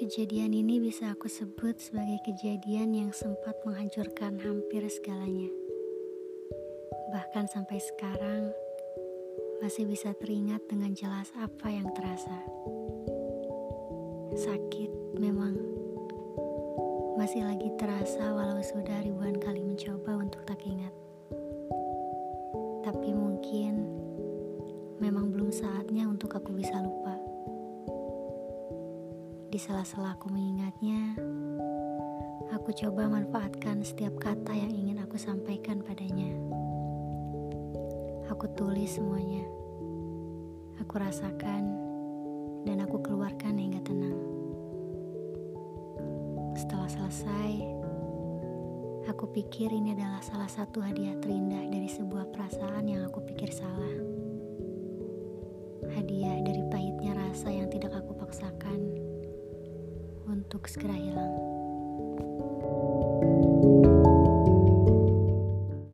Kejadian ini bisa aku sebut sebagai kejadian yang sempat menghancurkan hampir segalanya. Bahkan sampai sekarang, masih bisa teringat dengan jelas apa yang terasa. Sakit memang masih lagi terasa walau sudah ribuan kali mencoba untuk tak ingat. Tapi mungkin memang belum saatnya untuk aku bisa lupa. Di sela-sela aku mengingatnya, aku coba manfaatkan setiap kata yang ingin aku sampaikan padanya. Aku tulis semuanya. Aku rasakan dan aku keluarkan hingga tenang. Setelah selesai, aku pikir ini adalah salah satu hadiah terindah dari sebuah perasaan yang aku pikir salah. Hadiah untuk segera hilang.